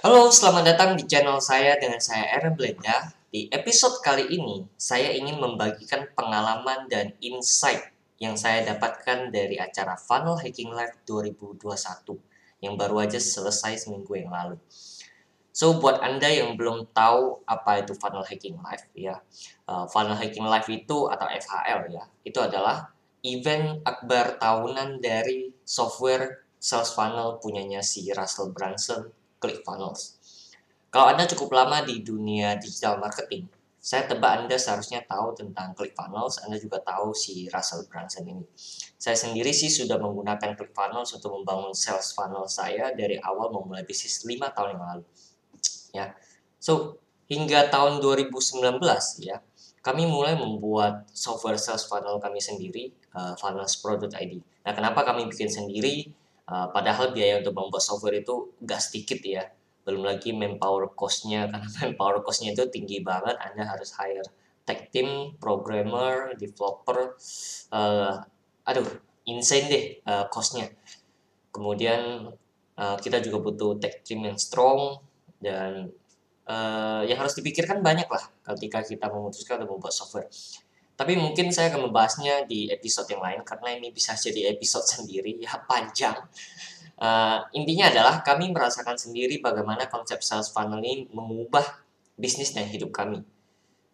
Halo, selamat datang di channel saya dengan saya Aaron Blenda. Di episode kali ini, saya ingin membagikan pengalaman dan insight yang saya dapatkan dari acara Funnel Hacking Live 2021 yang baru aja selesai seminggu yang lalu. So, buat Anda yang belum tahu apa itu Funnel Hacking Live, ya, uh, Funnel Hacking Live itu atau FHL ya, itu adalah event akbar tahunan dari software sales funnel punyanya si Russell Brunson ClickFunnels. Kalau Anda cukup lama di dunia digital marketing, saya tebak Anda seharusnya tahu tentang ClickFunnels, Anda juga tahu si Russell Brunson ini. Saya sendiri sih sudah menggunakan ClickFunnels untuk membangun sales funnel saya dari awal memulai bisnis 5 tahun yang lalu. Ya. So, hingga tahun 2019 ya, kami mulai membuat software sales funnel kami sendiri, uh, funnelspro.id. Nah, kenapa kami bikin sendiri? Uh, padahal biaya untuk membuat software itu gak sedikit ya. Belum lagi manpower cost-nya, karena manpower cost-nya itu tinggi banget. Anda harus hire tech team, programmer, developer. Uh, aduh, insane deh uh, cost-nya. Kemudian uh, kita juga butuh tech team yang strong dan uh, yang harus dipikirkan banyak lah ketika kita memutuskan untuk membuat software. Tapi mungkin saya akan membahasnya di episode yang lain karena ini bisa jadi episode sendiri ya panjang. Uh, intinya adalah kami merasakan sendiri bagaimana konsep sales funnel ini mengubah bisnis dan hidup kami.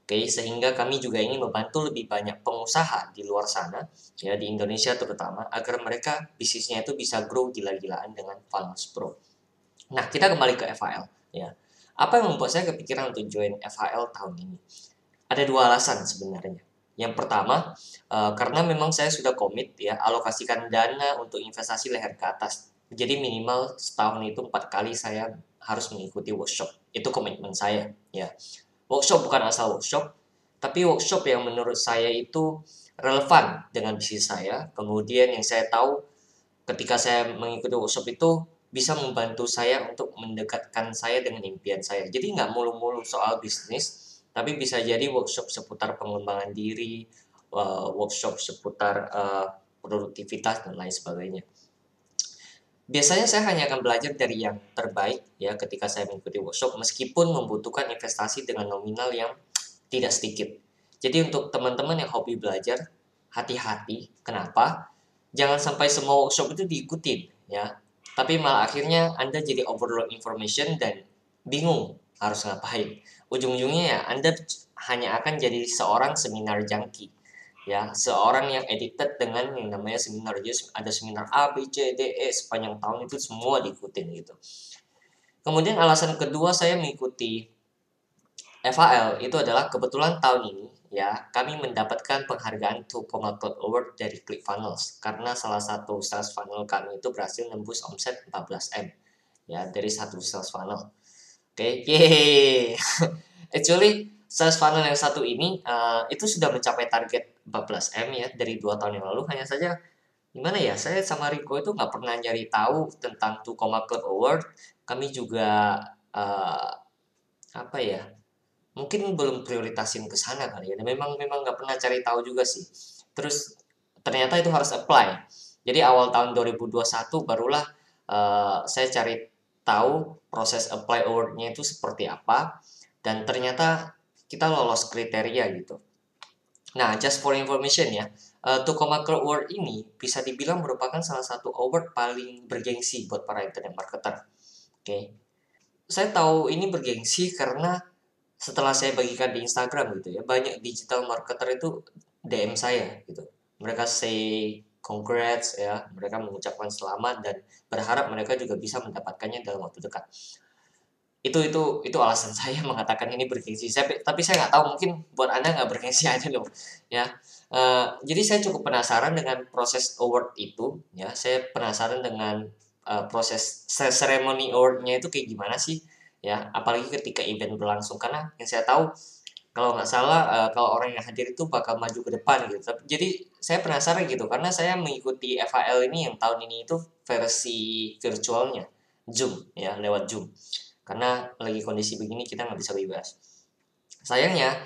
Oke, okay, sehingga kami juga ingin membantu lebih banyak pengusaha di luar sana, ya di Indonesia terutama, agar mereka bisnisnya itu bisa grow gila-gilaan dengan Funnels Pro. Nah, kita kembali ke FHL, ya. Apa yang membuat saya kepikiran untuk join FHL tahun ini? Ada dua alasan sebenarnya. Yang pertama, uh, karena memang saya sudah komit ya alokasikan dana untuk investasi leher ke atas. Jadi minimal setahun itu empat kali saya harus mengikuti workshop. Itu komitmen saya ya. Workshop bukan asal workshop, tapi workshop yang menurut saya itu relevan dengan bisnis saya. Kemudian yang saya tahu ketika saya mengikuti workshop itu bisa membantu saya untuk mendekatkan saya dengan impian saya. Jadi nggak mulu-mulu soal bisnis, tapi bisa jadi workshop seputar pengembangan diri, uh, workshop seputar uh, produktivitas dan lain sebagainya. Biasanya saya hanya akan belajar dari yang terbaik ya ketika saya mengikuti workshop meskipun membutuhkan investasi dengan nominal yang tidak sedikit. Jadi untuk teman-teman yang hobi belajar, hati-hati. Kenapa? Jangan sampai semua workshop itu diikutin ya. Tapi malah akhirnya Anda jadi overload information dan bingung harus ngapain ujung-ujungnya ya Anda hanya akan jadi seorang seminar junkie. Ya seorang yang addicted dengan yang namanya seminar. Jadi ada seminar A B C D E sepanjang tahun itu semua diikutin gitu. Kemudian alasan kedua saya mengikuti FHL itu adalah kebetulan tahun ini ya kami mendapatkan penghargaan to Cloud Award dari ClickFunnels. Karena salah satu sales funnel kami itu berhasil nembus omset 14M ya dari satu sales funnel Oke, okay. yeay. Actually, sales funnel yang satu ini uh, itu sudah mencapai target 14M ya dari dua tahun yang lalu. Hanya saja gimana ya, saya sama Rico itu nggak pernah nyari tahu tentang 2, Club Award. Kami juga uh, apa ya, mungkin belum prioritasin ke sana kali ya. Dan memang memang nggak pernah cari tahu juga sih. Terus ternyata itu harus apply. Jadi awal tahun 2021 barulah uh, saya cari tahu proses apply award-nya itu seperti apa dan ternyata kita lolos kriteria gitu. Nah, just for information ya, uh, Tukomaker Award ini bisa dibilang merupakan salah satu award paling bergengsi buat para internet marketer. Oke. Okay. Saya tahu ini bergengsi karena setelah saya bagikan di Instagram gitu ya, banyak digital marketer itu DM saya gitu. Mereka say congrats ya. Mereka mengucapkan selamat dan berharap mereka juga bisa mendapatkannya dalam waktu dekat. Itu itu itu alasan saya mengatakan ini bergengsi. Saya tapi saya nggak tahu mungkin buat anda nggak bergengsi aja loh ya. Uh, jadi saya cukup penasaran dengan proses award itu ya. Saya penasaran dengan uh, proses ceremony awardnya itu kayak gimana sih ya. Apalagi ketika event berlangsung. Karena yang saya tahu kalau nggak salah uh, kalau orang yang hadir itu bakal maju ke depan gitu. Jadi saya penasaran gitu karena saya mengikuti FHL ini yang tahun ini itu versi virtualnya Zoom ya lewat Zoom. Karena lagi kondisi begini kita nggak bisa bebas. Sayangnya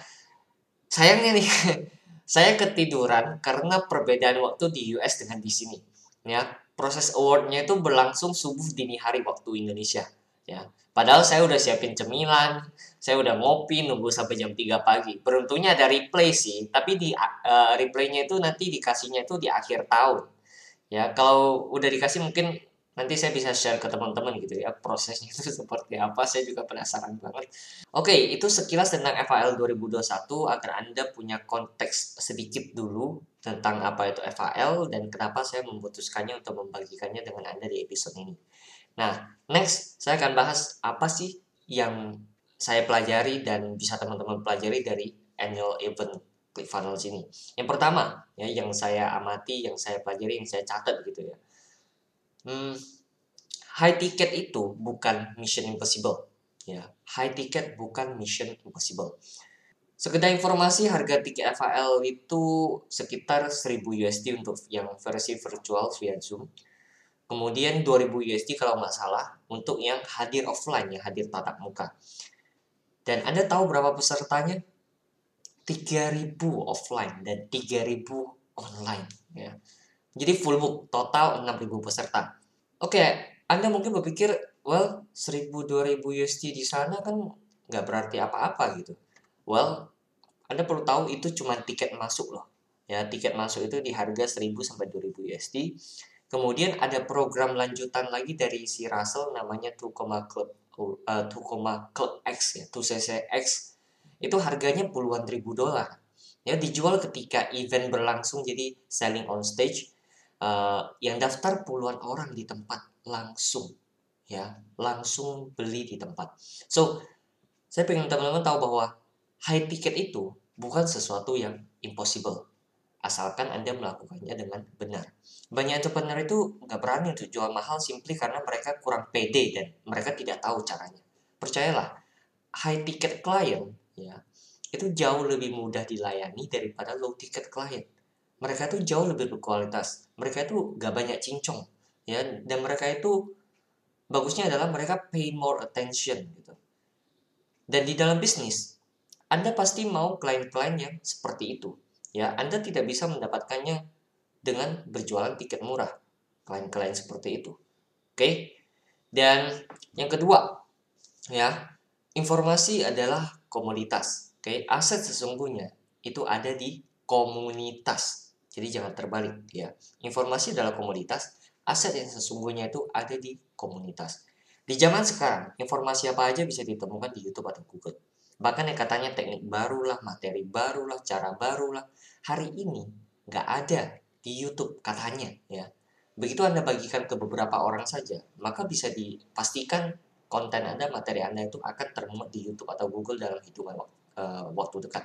sayangnya nih saya ketiduran karena perbedaan waktu di US dengan di sini ya. Proses awardnya itu berlangsung subuh dini hari waktu Indonesia ya Padahal saya udah siapin cemilan, saya udah ngopi nunggu sampai jam 3 pagi. Beruntungnya ada replay sih, tapi di uh, replaynya itu nanti dikasihnya itu di akhir tahun. Ya, kalau udah dikasih mungkin nanti saya bisa share ke teman-teman gitu ya prosesnya itu seperti apa saya juga penasaran banget oke itu sekilas tentang FAL 2021 agar anda punya konteks sedikit dulu tentang apa itu FAL dan kenapa saya memutuskannya untuk membagikannya dengan anda di episode ini nah next saya akan bahas apa sih yang saya pelajari dan bisa teman-teman pelajari dari annual event ClickFunnels ini yang pertama ya yang saya amati yang saya pelajari yang saya catat gitu ya hmm, high ticket itu bukan mission impossible. Ya, high ticket bukan mission impossible. Sekedar informasi, harga tiket FAL itu sekitar 1000 USD untuk yang versi virtual via Zoom. Kemudian 2000 USD kalau nggak salah untuk yang hadir offline, yang hadir tatap muka. Dan Anda tahu berapa pesertanya? 3000 offline dan 3000 online. Ya. Jadi full book, total 6000 peserta. Oke, Anda mungkin berpikir, well, 1000-2000 USD di sana kan nggak berarti apa-apa gitu. Well, Anda perlu tahu itu cuma tiket masuk loh. Ya, tiket masuk itu di harga 1000 sampai 2000 USD. Kemudian ada program lanjutan lagi dari si Russell namanya 2, Club uh, 2, Club X ya, 2CCX. Itu harganya puluhan ribu dolar. Ya, dijual ketika event berlangsung jadi selling on stage uh, yang daftar puluhan orang di tempat langsung ya langsung beli di tempat so saya pengen teman-teman tahu bahwa high ticket itu bukan sesuatu yang impossible asalkan anda melakukannya dengan benar. Banyak entrepreneur itu nggak berani untuk jual mahal simply karena mereka kurang pede dan mereka tidak tahu caranya. Percayalah high ticket client ya itu jauh lebih mudah dilayani daripada low ticket client. Mereka itu jauh lebih berkualitas. Mereka itu gak banyak cincong ya dan mereka itu bagusnya adalah mereka pay more attention gitu. Dan di dalam bisnis anda pasti mau klien-klien yang seperti itu ya anda tidak bisa mendapatkannya dengan berjualan tiket murah klien-klien seperti itu oke dan yang kedua ya informasi adalah komoditas oke aset sesungguhnya itu ada di komunitas jadi jangan terbalik ya. Informasi adalah komoditas, aset yang sesungguhnya itu ada di komunitas. Di zaman sekarang, informasi apa aja bisa ditemukan di YouTube atau Google. Bahkan yang katanya teknik barulah, materi barulah, cara barulah, hari ini nggak ada di YouTube katanya ya. Begitu Anda bagikan ke beberapa orang saja, maka bisa dipastikan konten Anda, materi Anda itu akan termuat di YouTube atau Google dalam hitungan uh, waktu dekat.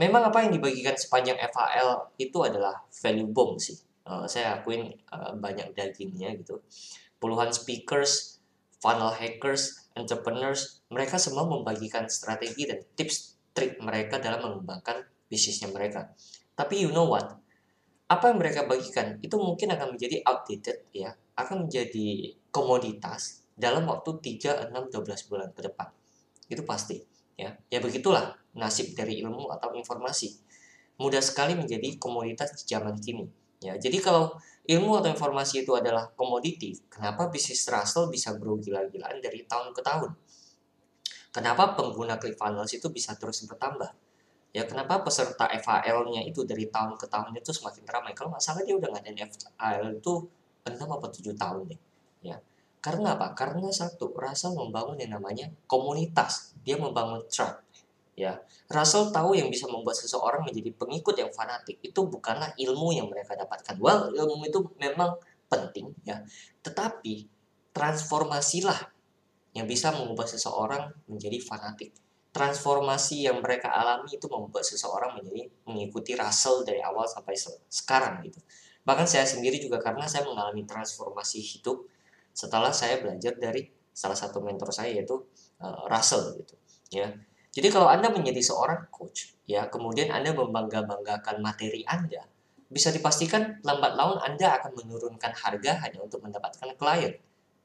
Memang apa yang dibagikan sepanjang FHL itu adalah value bomb sih. Uh, saya akuin uh, banyak dagingnya gitu. Puluhan speakers, funnel hackers, entrepreneurs, mereka semua membagikan strategi dan tips trik mereka dalam mengembangkan bisnisnya mereka. Tapi you know what? Apa yang mereka bagikan itu mungkin akan menjadi outdated ya, akan menjadi komoditas dalam waktu 3, 6, 12 bulan ke depan. Itu pasti ya. Ya begitulah nasib dari ilmu atau informasi. Mudah sekali menjadi komoditas di zaman kini. Ya, jadi kalau ilmu atau informasi itu adalah komoditi, kenapa bisnis Russell bisa grow gila-gilaan dari tahun ke tahun? Kenapa pengguna ClickFunnels itu bisa terus bertambah? Ya, kenapa peserta FAL-nya itu dari tahun ke tahun itu semakin ramai? Kalau nggak salah dia udah ngadain FAL itu 6 atau 7 tahun deh. Ya. Karena apa? Karena satu, Russell membangun yang namanya komunitas. Dia membangun tribe ya Russell tahu yang bisa membuat seseorang menjadi pengikut yang fanatik. Itu bukanlah ilmu yang mereka dapatkan. Well ilmu itu memang penting ya. Tetapi transformasilah yang bisa mengubah seseorang menjadi fanatik. Transformasi yang mereka alami itu membuat seseorang menjadi mengikuti Russell dari awal sampai sekarang gitu. Bahkan saya sendiri juga karena saya mengalami transformasi hidup setelah saya belajar dari salah satu mentor saya yaitu uh, Russell gitu ya jadi kalau Anda menjadi seorang coach, ya kemudian Anda membangga-banggakan materi Anda, bisa dipastikan lambat laun Anda akan menurunkan harga hanya untuk mendapatkan klien.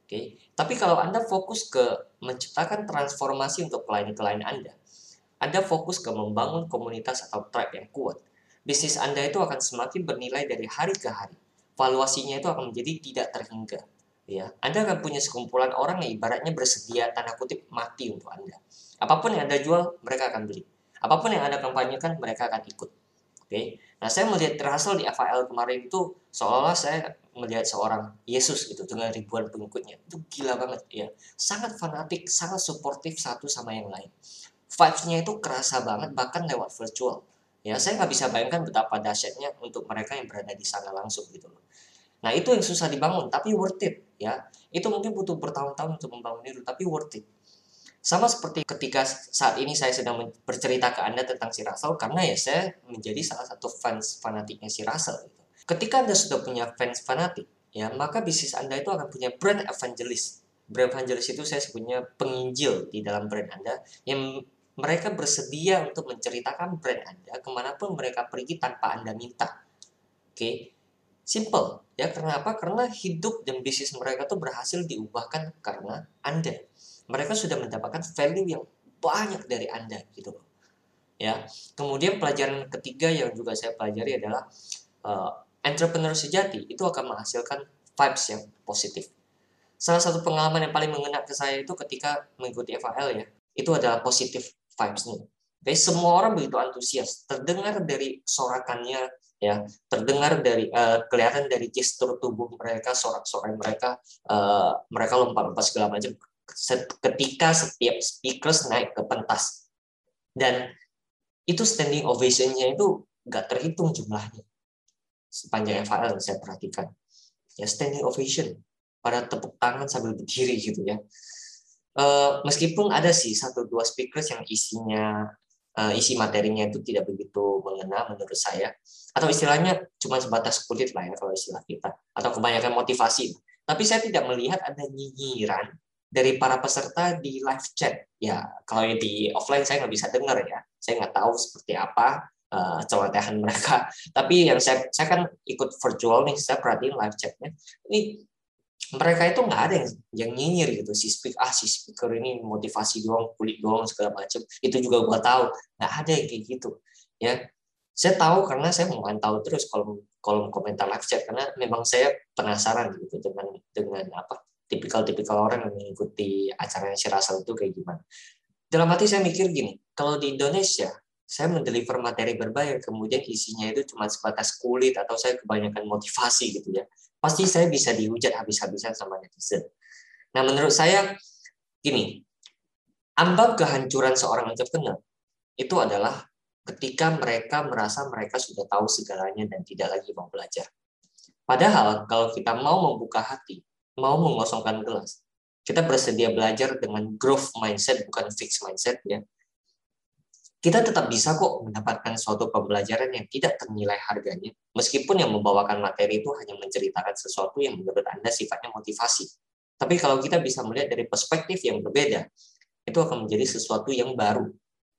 Oke, okay? tapi kalau Anda fokus ke menciptakan transformasi untuk klien-klien Anda, Anda fokus ke membangun komunitas atau tribe yang kuat, bisnis Anda itu akan semakin bernilai dari hari ke hari. Valuasinya itu akan menjadi tidak terhingga. Ya, Anda akan punya sekumpulan orang yang ibaratnya bersedia tanda kutip mati untuk Anda. Apa pun yang Anda jual, mereka akan beli. Apa pun yang Anda kampanyekan, mereka akan ikut. Oke. Okay? Nah, saya melihat terhasil di FAL kemarin itu seolah-olah saya melihat seorang Yesus gitu dengan ribuan pengikutnya. Itu gila banget ya. Sangat fanatik, sangat suportif satu sama yang lain. Vibes-nya itu kerasa banget bahkan lewat virtual. Ya, saya nggak bisa bayangkan betapa dahsyatnya untuk mereka yang berada di sana langsung gitu loh. Nah, itu yang susah dibangun, tapi worth it ya. Itu mungkin butuh bertahun-tahun untuk membangun itu, tapi worth it. Sama seperti ketika saat ini saya sedang bercerita ke Anda tentang si Russell, karena ya saya menjadi salah satu fans fanatiknya si Russell. Gitu. Ketika Anda sudah punya fans fanatik, ya maka bisnis Anda itu akan punya brand evangelist. Brand evangelist itu saya sebutnya penginjil di dalam brand Anda yang mereka bersedia untuk menceritakan brand Anda ke mana pun mereka pergi tanpa Anda minta. Oke, okay? simple ya. Karena apa? Karena hidup dan bisnis mereka tuh berhasil diubahkan karena Anda mereka sudah mendapatkan value yang banyak dari Anda gitu loh. Ya. Kemudian pelajaran ketiga yang juga saya pelajari adalah uh, entrepreneur sejati itu akan menghasilkan vibes yang positif. Salah satu pengalaman yang paling mengena ke saya itu ketika mengikuti FAL ya, itu adalah positif vibes nih. Jadi semua orang begitu antusias, terdengar dari sorakannya ya, terdengar dari uh, kelihatan dari gestur tubuh mereka, sorak-sorai mereka, uh, mereka lompat-lompat segala macam ketika setiap speakers naik ke pentas. Dan itu standing ovationnya itu nggak terhitung jumlahnya. Sepanjang FAL saya perhatikan. Ya standing ovation. Pada tepuk tangan sambil berdiri gitu ya. Uh, meskipun ada sih satu dua speakers yang isinya uh, isi materinya itu tidak begitu mengena menurut saya. Atau istilahnya cuma sebatas kulit lah ya kalau istilah kita. Atau kebanyakan motivasi. Tapi saya tidak melihat ada nyinyiran dari para peserta di live chat. Ya, kalau di offline saya nggak bisa dengar ya. Saya nggak tahu seperti apa uh, mereka. Tapi yang saya saya kan ikut virtual nih, saya perhatiin live chatnya. Ini mereka itu nggak ada yang yang nyinyir gitu si speak ah si speaker ini motivasi doang kulit doang segala macam itu juga gua tahu nggak ada yang kayak gitu ya saya tahu karena saya mau tahu terus kolom kolom komentar live chat karena memang saya penasaran gitu dengan dengan apa tipikal-tipikal orang yang mengikuti acaranya si Russell itu kayak gimana. Dalam hati saya mikir gini, kalau di Indonesia, saya mendeliver materi berbayar, kemudian isinya itu cuma sebatas kulit atau saya kebanyakan motivasi gitu ya, pasti saya bisa dihujat habis-habisan sama netizen. Nah menurut saya, gini, ambang kehancuran seorang entrepreneur itu adalah ketika mereka merasa mereka sudah tahu segalanya dan tidak lagi mau belajar. Padahal kalau kita mau membuka hati, mau mengosongkan gelas. Kita bersedia belajar dengan growth mindset, bukan fixed mindset ya. Kita tetap bisa kok mendapatkan suatu pembelajaran yang tidak ternilai harganya, meskipun yang membawakan materi itu hanya menceritakan sesuatu yang menurut Anda sifatnya motivasi. Tapi kalau kita bisa melihat dari perspektif yang berbeda, itu akan menjadi sesuatu yang baru,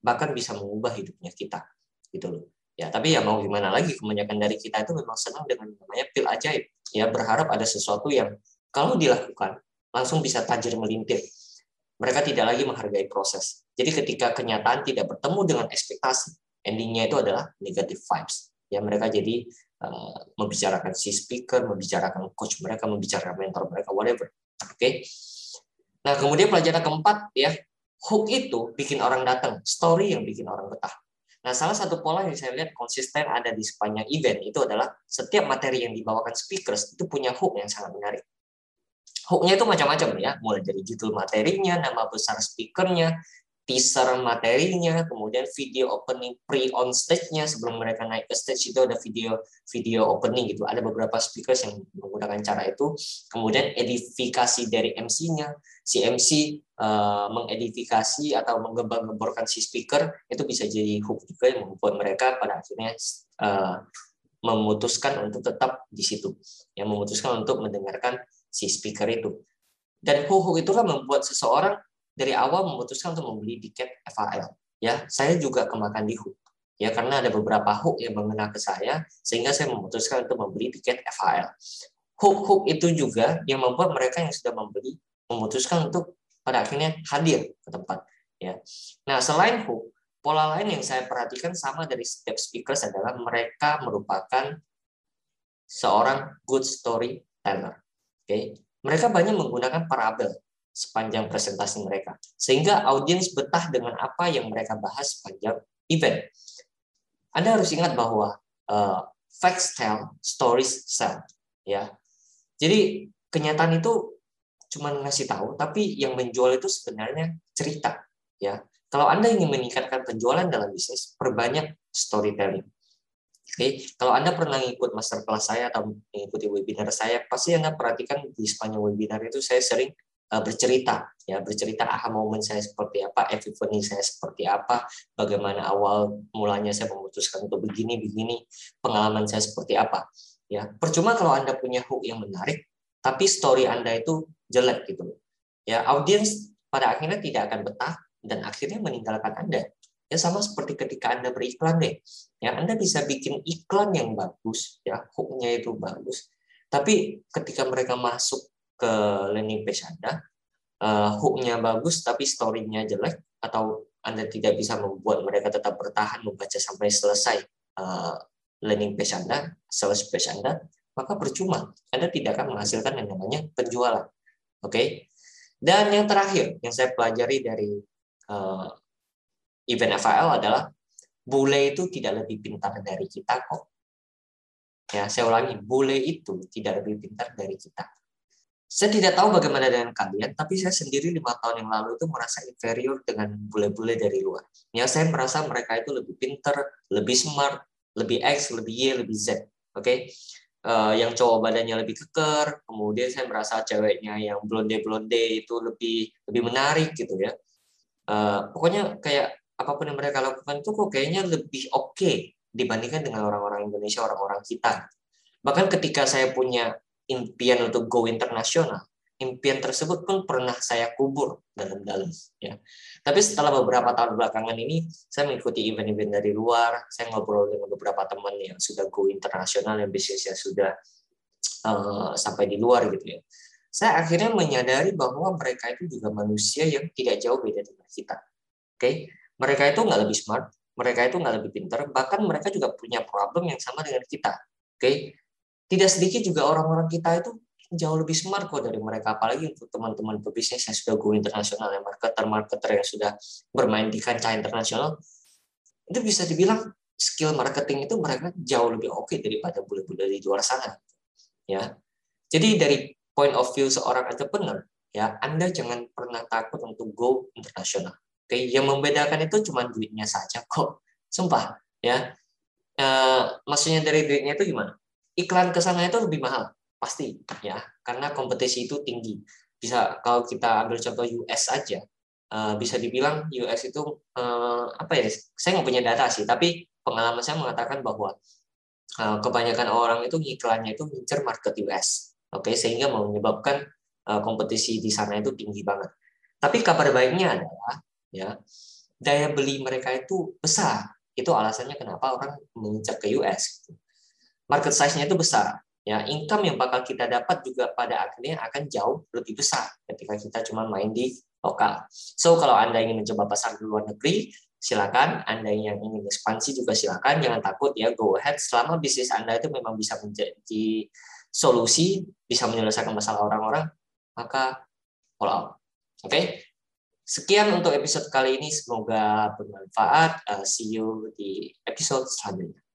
bahkan bisa mengubah hidupnya kita. Gitu loh. Ya, tapi ya mau gimana lagi, kebanyakan dari kita itu memang senang dengan namanya pil ajaib. Ya, berharap ada sesuatu yang kalau dilakukan, langsung bisa tajir melintir. Mereka tidak lagi menghargai proses. Jadi ketika kenyataan tidak bertemu dengan ekspektasi, endingnya itu adalah negative vibes. Ya mereka jadi uh, membicarakan si speaker, membicarakan coach mereka, membicarakan mentor mereka, whatever. Oke. Okay? Nah kemudian pelajaran keempat ya hook itu bikin orang datang, story yang bikin orang betah. Nah, salah satu pola yang saya lihat konsisten ada di sepanjang event itu adalah setiap materi yang dibawakan speakers itu punya hook yang sangat menarik hooknya itu macam-macam ya, mulai dari judul materinya, nama besar speakernya, teaser materinya, kemudian video opening pre-on stage-nya sebelum mereka naik ke stage itu ada video video opening gitu. Ada beberapa speakers yang menggunakan cara itu. Kemudian edifikasi dari MC-nya, si MC uh, mengedifikasi atau menggembar-gemborkan si speaker itu bisa jadi hook juga yang membuat mereka pada akhirnya uh, memutuskan untuk tetap di situ. Yang memutuskan untuk mendengarkan si speaker itu. Dan huhu itulah membuat seseorang dari awal memutuskan untuk membeli tiket FAL. Ya, saya juga kemakan di hook. Ya, karena ada beberapa hook yang mengena ke saya, sehingga saya memutuskan untuk membeli tiket FAL. Hook-hook itu juga yang membuat mereka yang sudah membeli memutuskan untuk pada akhirnya hadir ke tempat. Ya. Nah, selain hook, pola lain yang saya perhatikan sama dari setiap speakers adalah mereka merupakan seorang good storyteller. Oke, Mereka banyak menggunakan parabel sepanjang presentasi mereka, sehingga audiens betah dengan apa yang mereka bahas sepanjang event. Anda harus ingat bahwa uh, facts tell, stories sell. Ya, jadi kenyataan itu cuma ngasih tahu, tapi yang menjual itu sebenarnya cerita. Ya, kalau Anda ingin meningkatkan penjualan dalam bisnis, perbanyak storytelling. Oke, kalau Anda pernah ikut masterclass saya atau mengikuti webinar saya, pasti Anda perhatikan di sepanjang webinar itu saya sering uh, bercerita, ya bercerita aha momen saya seperti apa, epiphany saya seperti apa, bagaimana awal mulanya saya memutuskan untuk begini begini, pengalaman saya seperti apa. Ya, percuma kalau Anda punya hook yang menarik, tapi story Anda itu jelek gitu. Ya, audiens pada akhirnya tidak akan betah dan akhirnya meninggalkan Anda. Ya sama seperti ketika Anda beriklan deh. Ya, Anda bisa bikin iklan yang bagus, ya, hooknya itu bagus. Tapi ketika mereka masuk ke landing page Anda, uh, hooknya bagus tapi story-nya jelek atau Anda tidak bisa membuat mereka tetap bertahan membaca sampai selesai uh, landing page Anda, sales page Anda, maka percuma. Anda tidak akan menghasilkan yang namanya penjualan. Oke. Dan yang terakhir yang saya pelajari dari uh, event FAL adalah bule itu tidak lebih pintar dari kita kok. Ya, saya ulangi, bule itu tidak lebih pintar dari kita. Saya tidak tahu bagaimana dengan kalian, tapi saya sendiri lima tahun yang lalu itu merasa inferior dengan bule-bule dari luar. Ya, saya merasa mereka itu lebih pintar, lebih smart, lebih X, lebih Y, lebih Z. Oke, okay? uh, yang cowok badannya lebih keker, kemudian saya merasa ceweknya yang blonde-blonde itu lebih lebih menarik gitu ya. Uh, pokoknya kayak apa pun yang mereka lakukan itu kok kayaknya lebih oke okay dibandingkan dengan orang-orang Indonesia, orang-orang kita. Bahkan ketika saya punya impian untuk go internasional, impian tersebut pun pernah saya kubur dalam-dalam ya. Tapi setelah beberapa tahun belakangan ini saya mengikuti event-event dari luar, saya ngobrol dengan beberapa teman yang sudah go internasional yang bisnisnya sudah uh, sampai di luar gitu ya. Saya akhirnya menyadari bahwa mereka itu juga manusia yang tidak jauh beda dengan kita. Oke, okay? Mereka itu nggak lebih smart, mereka itu nggak lebih pintar, bahkan mereka juga punya problem yang sama dengan kita. Oke, okay? tidak sedikit juga orang-orang kita itu jauh lebih smart kok dari mereka, apalagi untuk teman-teman pebisnis yang sudah go internasional, ya marketer-marketer yang sudah bermain di kancah internasional, itu bisa dibilang skill marketing itu mereka jauh lebih oke okay daripada bule-bule di luar sana. Ya, jadi dari point of view seorang entrepreneur, ya Anda jangan pernah takut untuk go internasional. Yang membedakan itu cuma duitnya saja kok. Sumpah, ya. E, maksudnya dari duitnya itu gimana? Iklan ke sana itu lebih mahal, pasti, ya. Karena kompetisi itu tinggi. Bisa kalau kita ambil contoh US aja, e, bisa dibilang US itu e, apa ya? Saya nggak punya data sih, tapi pengalaman saya mengatakan bahwa e, kebanyakan orang itu iklannya itu ngincer market US. Oke, sehingga menyebabkan kompetisi di sana itu tinggi banget. Tapi kabar baiknya adalah ya daya beli mereka itu besar. Itu alasannya kenapa orang mengincar ke US. Gitu. Market size-nya itu besar. Ya, income yang bakal kita dapat juga pada akhirnya akan jauh lebih besar ketika kita cuma main di lokal. So kalau Anda ingin mencoba pasar di luar negeri, silakan. Anda yang ingin ekspansi juga silakan. Jangan takut ya, go ahead. Selama bisnis Anda itu memang bisa menjadi solusi, bisa menyelesaikan masalah orang-orang, maka all out. Oke, okay? Sekian untuk episode kali ini, semoga bermanfaat. Uh, see you di episode selanjutnya.